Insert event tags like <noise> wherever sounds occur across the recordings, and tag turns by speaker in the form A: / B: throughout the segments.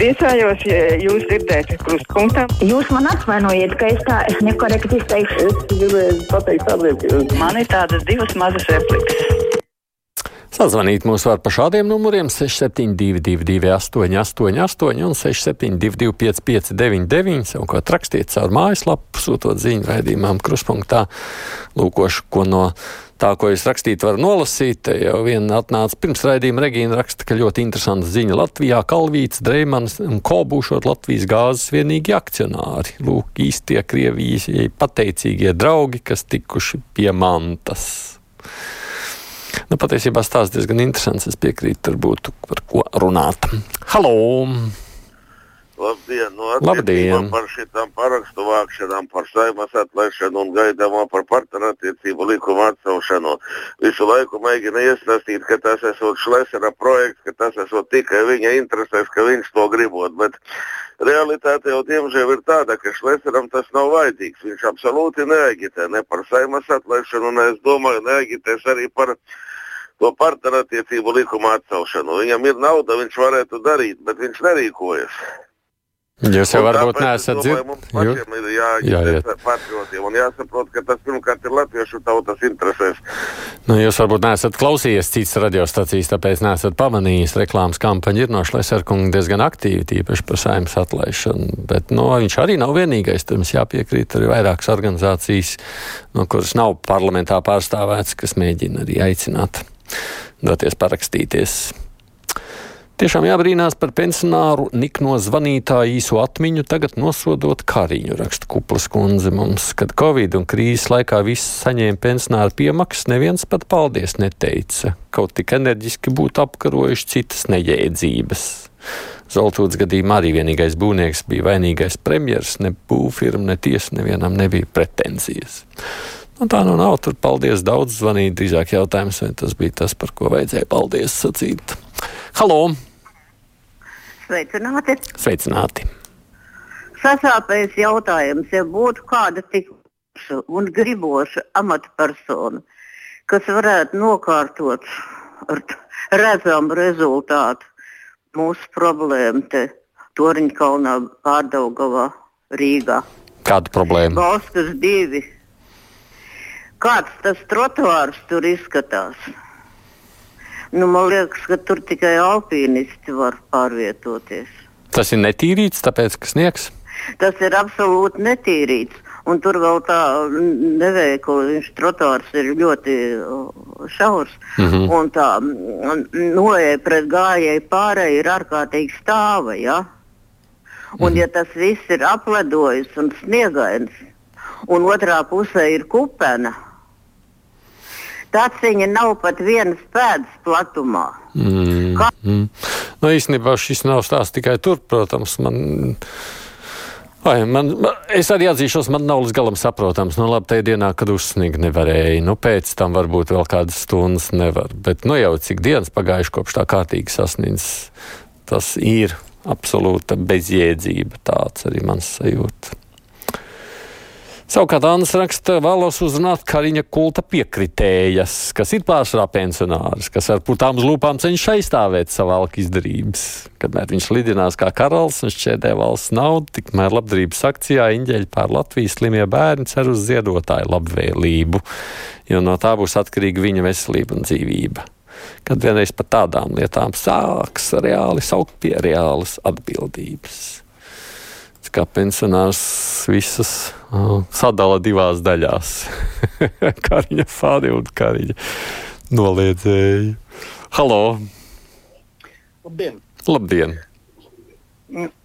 A: Priecājos, ja jūs dzirdēt krustpunktā.
B: Jūs man atvainojiet, ka es tā es nekorekti izteikšu.
C: Es gribēju pateikt tādiem, ka
A: Man ir tādas divas mazas replikas.
D: Sazvanīt mūs var pa šādiem numuriem 6722, 888, un 672, 559, savukārt rakstiet caur mājaslapu, sūtot ziņu raidījumam, kruspunktā, lūkošu, ko no tā, ko es rakstītu, varu nolasīt. Jau viena atnāca pirms raidījuma Regīna raksta, ka ļoti interesanta ziņa Latvijā Kalvīts, Dreimans un Ko būšot Latvijas gāzes vienīgi akcionāri. Lūk, īstie Krievijas pateicīgie draugi, kas tikuši pie mantas. Nu, patiesībā stāsts diezgan interesants. Es piekrītu, tur būtu par ko runāt. Halo!
E: Labdien! Nu,
D: Labdien.
E: Par šitām parakstu vākšanām, par saimas atlaišanu un gaidāmo par partnerattiecību likumu atcelšanu. Visu laiku mēģina iestāstīt, ka tas esot Šlesera projekts, ka tas esot tikai viņa interesēs, ka viņš to gribot. Bet realitāte jau diemžēl ir tāda, ka Šleseram tas nav vajadzīgs. Viņš absolūti neagitē ne par saimas atlaišanu, un es domāju, neagitēs arī par to partnerattiecību likuma atcelšanu. Viņam ir nauda, viņš varētu darīt, bet viņš nerīkojas.
D: Jūs jau
E: Un
D: varbūt neesat dzirdējuši.
E: pašiem ir
D: Jā,
E: jāiet
D: jā.
E: patriotiem un jāsaprot, ka tas pirmkārt ir latviešu tautas interesēs.
D: Nu, jūs varbūt neesat klausījies citas radiostacijas, tāpēc neesat pamanījis. Reklāmas kampaņa ir no Šleserkunga diezgan aktīva, tīpaši par saimnes atlaišanu. Bet no, viņš arī nav vienīgais. Tur mums jāpiekrīt arī vairākas organizācijas, no kuras nav parlamentā pārstāvēts, kas mēģina arī aicināt doties parakstīties. Tiešām jābrīnās par pensionāru nikno zvanītāju īso atmiņu, tagad nosodot Kariņu, raksta Kuplas kundze mums, kad Covid un krīzes laikā viss saņēma pensionāru piemaksas, neviens pat paldies neteica, kaut tik enerģiski būtu apkarojuši citas nejēdzības. Zoltūts gadījumā arī vienīgais būvnieks bija vainīgais premjers, ne būvfirma, ne tiesa, nevienam nebija pretenzijas. Nu, tā nu nav, tur paldies daudz zvanīt, drīzāk jautājums, vai tas bija tas, par ko vajadzēja paldies sacīt. Halo!
F: Sveicināti!
D: Sveicināti!
F: Sasāpējis jautājums, ja būtu kāda tik un griboša amatpersona, kas varētu nokārtot ar redzamu rezultātu mūsu problēmu te Toriņkalnā, Pārdaugavā, Rīgā.
D: Kāda problēma?
F: Valstis divi. Kāds tas trotuārs tur izskatās? Nu, man liekas, ka tur tikai alpīnisti var pārvietoties.
D: Tas ir netīrīts, tāpēc, ka sniegs.
F: Tas ir absolūti netīrīts. Un tur vēl tā neveikla, viņš trotuārs ir ļoti uh, šaurs.
D: Mhm.
F: Un tā noeja pret gājēju pārēju ir ārkārtīgi stāva. Ja? Un ja tas viss ir apledojis un sniegains, un otrā pusē ir kupena, viņa nav pat vienas pēdas platumā.
D: Mm.
F: Kā-
D: Mm. Nu, īstenībā šis nav stāsts tikai tur, protams. Man... Ai, man, man, es arī atzīšos, man nav līdz galam saprotams. Nu, labi, tajā dienā, kad uzsnigt nevarēja. Nu, pēc tam varbūt vēl kādas stundas nevar. Bet nu, jau cik dienas pagājuši kopš tā kārtīgi sasniedz, tas ir absolūta bezjēdzība. Tāds arī mans sajūta. Savukārt Anna raksta, vēlos uzrunāt Kariņa kulta piekritējas, kas ir pārsvarā pensionārs, kas ar putām uz lūpām cenšas aizstāvēt savu alku izdarības. Kamēr viņš lidinās kā karalis un šķēdē valsts naudu, tikmēr labdarības akcijā Inģeļi pār Latvijas slimie bērni cer uz ziedotāju labvēlību, jo no tā būs atkarīga viņa veselība un dzīvība. Kad vienreiz par tādām lietām sāks reāli saukt pie reālas atbildības kā pensionārs visas uh, sadala divās daļās. <laughs> Kariņa fāni un kariņa noliedzēji. Halo!
G: Labdien!
D: Labdien!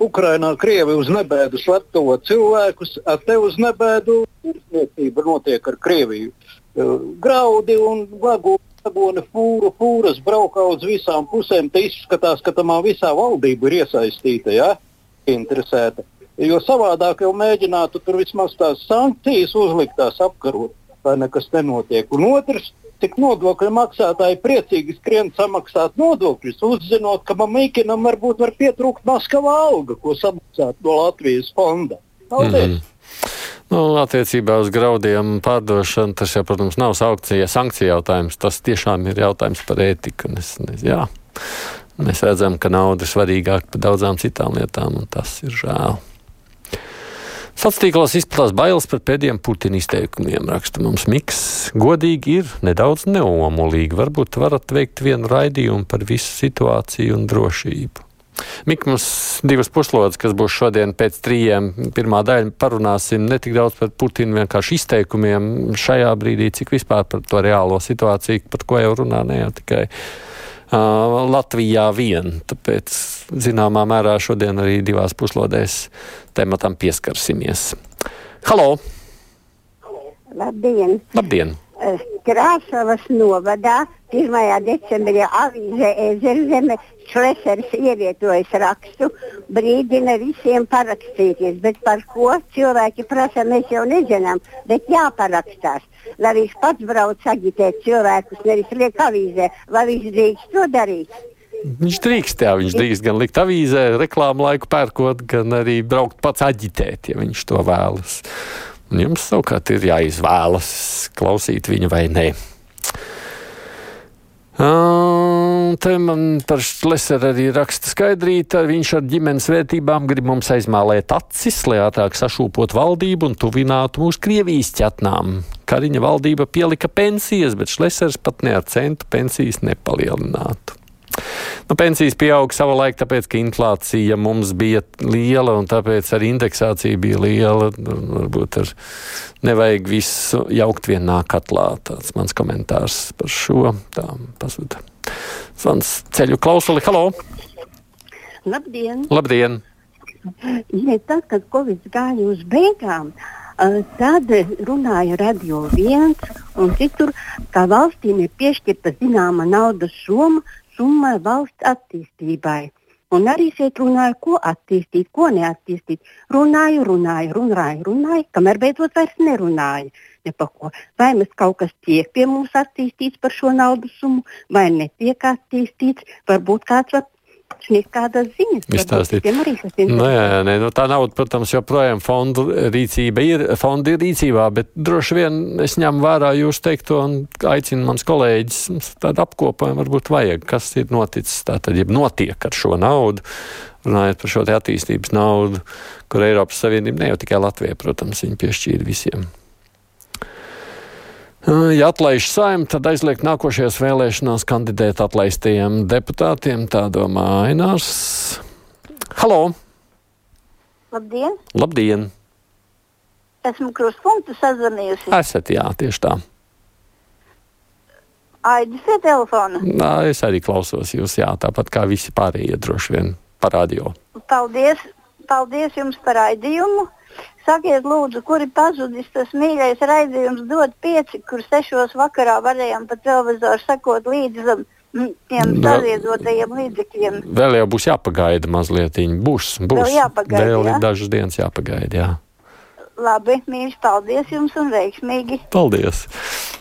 G: Ukrainā Krievi uz nebēdu slepkavo cilvēkus, ar te uz nebēdu tirsniecība notiek ar Krieviju. Eh, Graudi un vagoni, fūru, fūras braukā uz visām pusēm. Te izskatās, ka tamā visā valdība ir iesaistīta, ja? interesēta. Jo savādāk jau mēģinātu tur vismaz tās sankcijas uzliktās apkarot, lai nekas nenotiek. Un otrs, cik nodokļu maksātāji priecīgi skrien samaksāt nodokļus, uzzinot, ka Mamīkinam varbūt var pietrūkt Maskavā alga, ko samaksāt no Latvijas fonda. Paldies! Mm -hmm.
D: Nu, attiecībā uz graudiem pārdošanu tas jau, protams, nav sankcija, sankcija jautājums. Tas tiešām ir jautājums par ētiku. Es, jā. Mēs redzam, ka nauda ir svarīgāka par daudzām citām lietām, un tas ir žēl. Sociālos izplatās bailes par pēdējiem Putina izteikumiem. Raksta mums Miks. Godīgi ir nedaudz neomulīgi. Varbūt varat veikt vienu raidījumu par visu situāciju un drošību. Mik, mums divas puslodes, kas būs šodien pēc trījiem. Pirmā daļa parunāsim ne tik daudz par Putinu vienkārši izteikumiem šajā brīdī, cik vispār par to reālo situāciju, par ko jau runā ne jau tikai Latvijā vien. Tāpēc, zināmā mērā, šodien arī divās puslodēs tematam pieskarsimies. Halo!
H: Labdien!
D: Labdien!
H: Krāsavas novadā 1. decembrī avīzē Ezerzeme Šlesers ievietojas rakstu, brīdina visiem parakstīties, bet par ko cilvēki prasa, mēs jau nezinām, bet jāparakstās. Lai viņš pats brauc agitēt cilvēkus, nevis liek avīzē, vai viņš drīkst to darīt.
D: Viņš drīkst, jā, viņš drīkst gan likt avīzē, reklāmu laiku pērkot, gan arī braukt pats aģitēt, ja viņš to vēlas. Jums savukārt ir jāizvēlas klausīt viņu vai nē. Te man par Šleseru arī raksta skaidrīta. Viņš ar ģimenes vērtībām grib mums aizmālēt acis, lai ātrāk sašūpot valdību un tuvinātu mūsu Krievijas ķetnām. Kariņa valdība pielika pensijas, bet Šlesers pat ne ar centu pensijas nepalielinātu. Nu, pensijas pieauga savulaik, tāpēc, ka inflācija mums bija liela un tāpēc arī indeksācija bija liela. Varbūt ar nevajag visu jaukt vienā katlā. Tas mans komentārs par šo. Tā pazuda. Zvans ceļu klausuli. Halo!
H: Labdien!
D: Labdien!
H: Ja tad, kad Covid gāja uz beigām, tad runāja radio viens un citur, ka valstīm ir piešķirta zināma naudas summa summa valsts attīstībai. Un arī šeit runāju, ko attīstīt, ko neattīstīt. Runāju, runāju, runāju, runāju, kamēr beidzot vairs nerunāju. Ne vai mēs kaut kas tiek pie mums attīstīts par šo naudas summu, vai netiek attīstīts. Varbūt kāds var sniegt kādas ziņas.
D: Izstāstīt. Nu, jā, jā, nē, nu, tā nauda, protams, joprojām fondu rīcība ir, fondi ir rīcībā, bet droši vien es ņemu vērā jūs teikto un aicinu mans kolēģis, mums tādu apkopojumu varbūt vajag, kas ir noticis, tātad, ja notiek ar šo naudu, runājot par šo te attīstības naudu, kur Eiropas Savienība, ne jau tikai Latvija, protams, viņi piešķīra visiem. Ja atlaiž saimnu, tad aizliegt nākošajās vēlēšanās kandidēt atlaistajiem deputātiem, tā domā Ainārs. Halo!
H: Labdien!
D: Labdien!
H: Esmu krustpunktu sazvanījusi.
D: Esat, jā, tieši tā.
H: Aidis pie telefona.
D: Nā, es arī klausos jūs, jā, tāpat kā visi pārējie droši vien parādio.
H: Paldies! Paldies jums par raidījumu! Sakiet, lūdzu, kur ir pazudis tas mīļais raidījums, dod pieci, kur sešos vakarā varējām pa televizoru sekot līdzi tiem saviedotajiem līdzekļiem.
D: Vēl jau būs jāpagaida mazliet. Būs, būs.
H: Vēl jāpagaida.
D: Vēl jā? dažas dienas jāpagaida. Jā.
H: Labi, mīļš, paldies jums un veiksmīgi.
D: Paldies.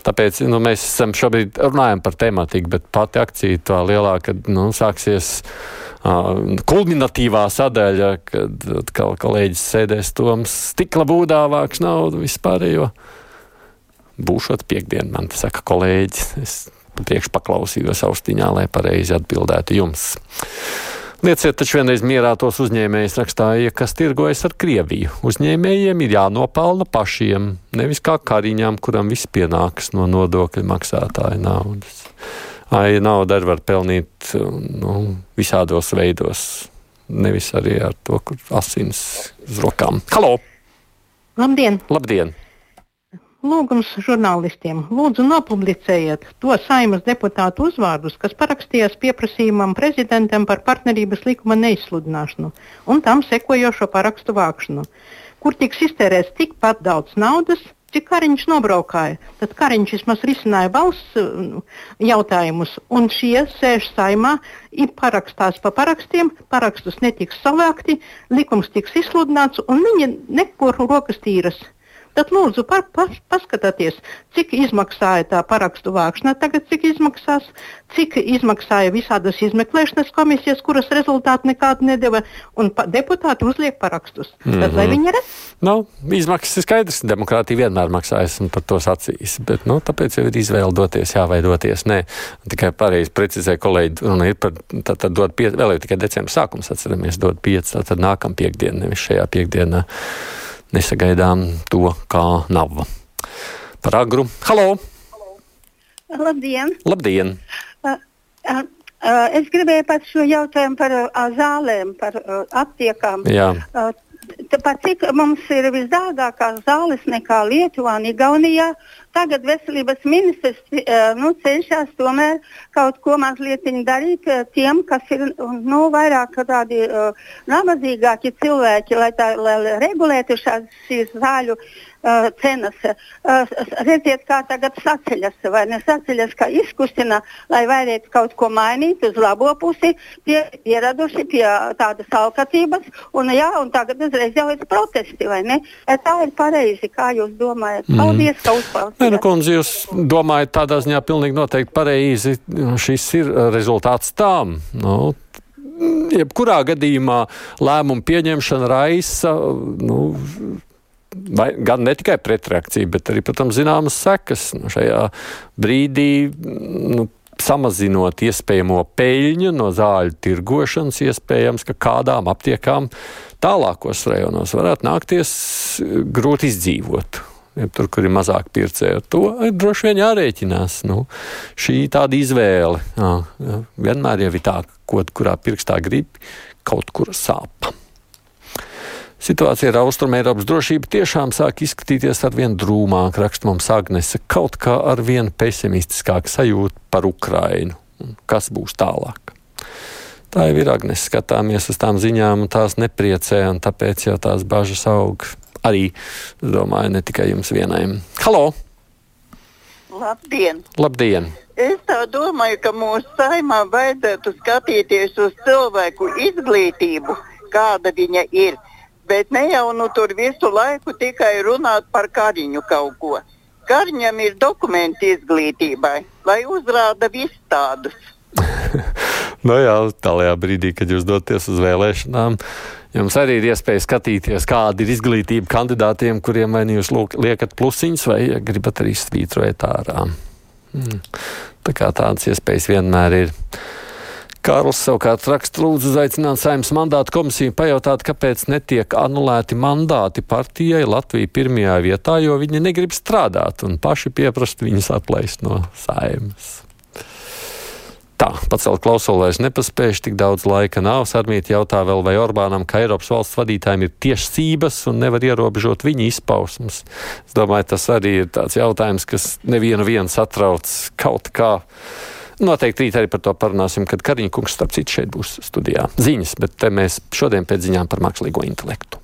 D: Tāpēc nu, mēs šobrīd runājam par tematiku, bet pati akcija tā lielāka nu, sāksies kulminatīvā sadaļa, kad atkal kolēģis sēdēs Toms stikla būdā vāks naudu vispārējo. Būšot piekdien, man te saka kolēģis. Es priekš paklausījos austiņā, lai pareizi atbildētu jums. Lieciet taču vienreiz mierā tos uzņēmējus rakstāja, kas tirgojas ar Krieviju. Uzņēmējiem ir jānopelna pašiem, nevis kā kariņām, kuram viss pienākas no nodokļu maksātāja naudas ai, naudu arī var pelnīt nu, visādos veidos. Nevis arī ar to, kur asins uz rokām. Halo!
I: Labdien!
D: Labdien.
I: Lūgums žurnālistiem. Lūdzu, nopublicējiet to saimas deputātu uzvārdus, kas parakstījās pieprasījumam prezidentam par partnerības likuma neizsludināšanu un tam sekojošo parakstu vākšanu, kur tiks iztērēts tikpat daudz naudas, Cik Kariņš nobraukāja, tad Kariņš vismaz risināja balss uh, jautājumus, un šie sēž saimā, ir parakstās pa parakstiem, parakstus netiks savākti, likums tiks izsludināts, un viņi nekur rokas tīras. Tad lūdzu par, par, paskatieties, cik izmaksāja tā parakstu vākšana, tagad cik izmaksās, cik izmaksāja visādas izmeklēšanas komisijas, kuras rezultāti nekādu nedeva, un pa, deputāti uzliek parakstus. Mm -hmm. Tad lai
D: Mhm.
I: viņi redz.
D: Nu, izmaksas ir skaidrs, demokrātija vienmēr maksā, esmu par to sacījis. Bet, nu, tāpēc jau ir izvēle doties, jā, vai doties. Nē, tikai pareizi precizēja kolēģi, runa ir par, tad, tad dod pieci, vēl jau tikai decembris sākums, atceramies, dod pieci, tad nākam piekdienu, nevis šajā piekdienā nesagaidām to, kā nav. Par agru. Halo!
J: Labdien!
D: Labdien!
J: Uh, uh, es gribēju par šo jautājumu par uh, zālēm, par uh, aptiekām.
D: Jā.
J: Uh, Tāpat cik mums ir visdārgākās zāles nekā Lietuvā un Igaunijā, tagad veselības ministrs uh, nu, cenšas tomēr kaut ko mazliet darīt uh, tiem, kas ir nu, vairāk tādi uh, nabadzīgāki cilvēki, lai, tā, lai regulētu šās, šīs zāļu uh, cenas. Uh, redziet, kā tagad saceļas, vai ne saceļas, kā izkustina, lai varētu kaut ko mainīt uz labo pusi, tie pieraduši pie tādas alkatības, un, jā, un tagad uzreiz jau ir protesti, vai ne? Tā ir pareizi, kā jūs domājat. Paldies, mm. ka uzklausījāt.
D: Nē, nu, kundze, jūs domājat tādā ziņā pilnīgi noteikti pareizi. Šis ir rezultāts tām. Nu, jebkurā gadījumā lēmumu pieņemšana raisa. Nu, Vai, gan ne tikai pretreakcija, bet arī, protams, zināmas sekas. Nu, šajā brīdī nu, samazinot iespējamo peļņu no zāļu tirgošanas, iespējams, ka kādām aptiekām tālākos rajonos varētu nākties grūti izdzīvot. Ja tur, kur ir mazāk pircēju, to ir droši vien jārēķinās. Nu, šī tāda izvēle. Jā, jā, vienmēr jau ir tā, ko kurā pirkstā grib, kaut kur sāp. Situācija ar Austrumēropas drošību tiešām sāk izskatīties ar vien drūmāk, raksta mums Agnese, kaut kā ar vien pesimistiskāk sajūta par Ukrainu. Kas būs tālāk? Tā jau ir Agnese, skatāmies uz tām ziņām, un tās nepriecē, un tāpēc jau tās bažas aug. Arī, domāju, ne tikai jums vienai. Halo!
K: Labdien!
D: Labdien!
K: Es domāju, ka mūsu saimā vajadzētu skatīties uz cilvēku izglītību, kāda viņa ir. Bet ne jau nu tur visu laiku tikai runāt par kariņu kaut ko. Kariņam ir dokumenti izglītībai, lai uzrāda visus tādus. <laughs>
D: nu jā, tālajā brīdī, kad jūs doties uz vēlēšanām, jums arī ir iespēja skatīties, kāda ir izglītība kandidātiem, kuriem vai nu jūs liekat plusiņus, vai ja gribat arī svītrojat ārā. Hmm. Tā kā tādas iespējas vienmēr ir. Kārls savukārt raksta, lūdzu, uzaicināt saimnes mandātu komisiju pajautāt, kāpēc netiek anulēti mandāti partijai Latvija pirmajā vietā, jo viņi negrib strādāt un paši pieprast viņus atlaist no saimnes. Tā, pacelt klausuli vairs nepaspējuši, tik daudz laika nav. Sarmīti jautā vēl, vai Orbānam, kā Eiropas valsts vadītājiem, ir tiesības un nevar ierobežot viņa izpausmes. Es domāju, tas arī ir tāds jautājums, kas nevienu vienu satrauc kaut kā. Noteikti rīt arī par to parunāsim, kad Kariņa kungs starp citu šeit būs studijā. Ziņas, bet te mēs šodien pēc ziņām par mākslīgo intelektu.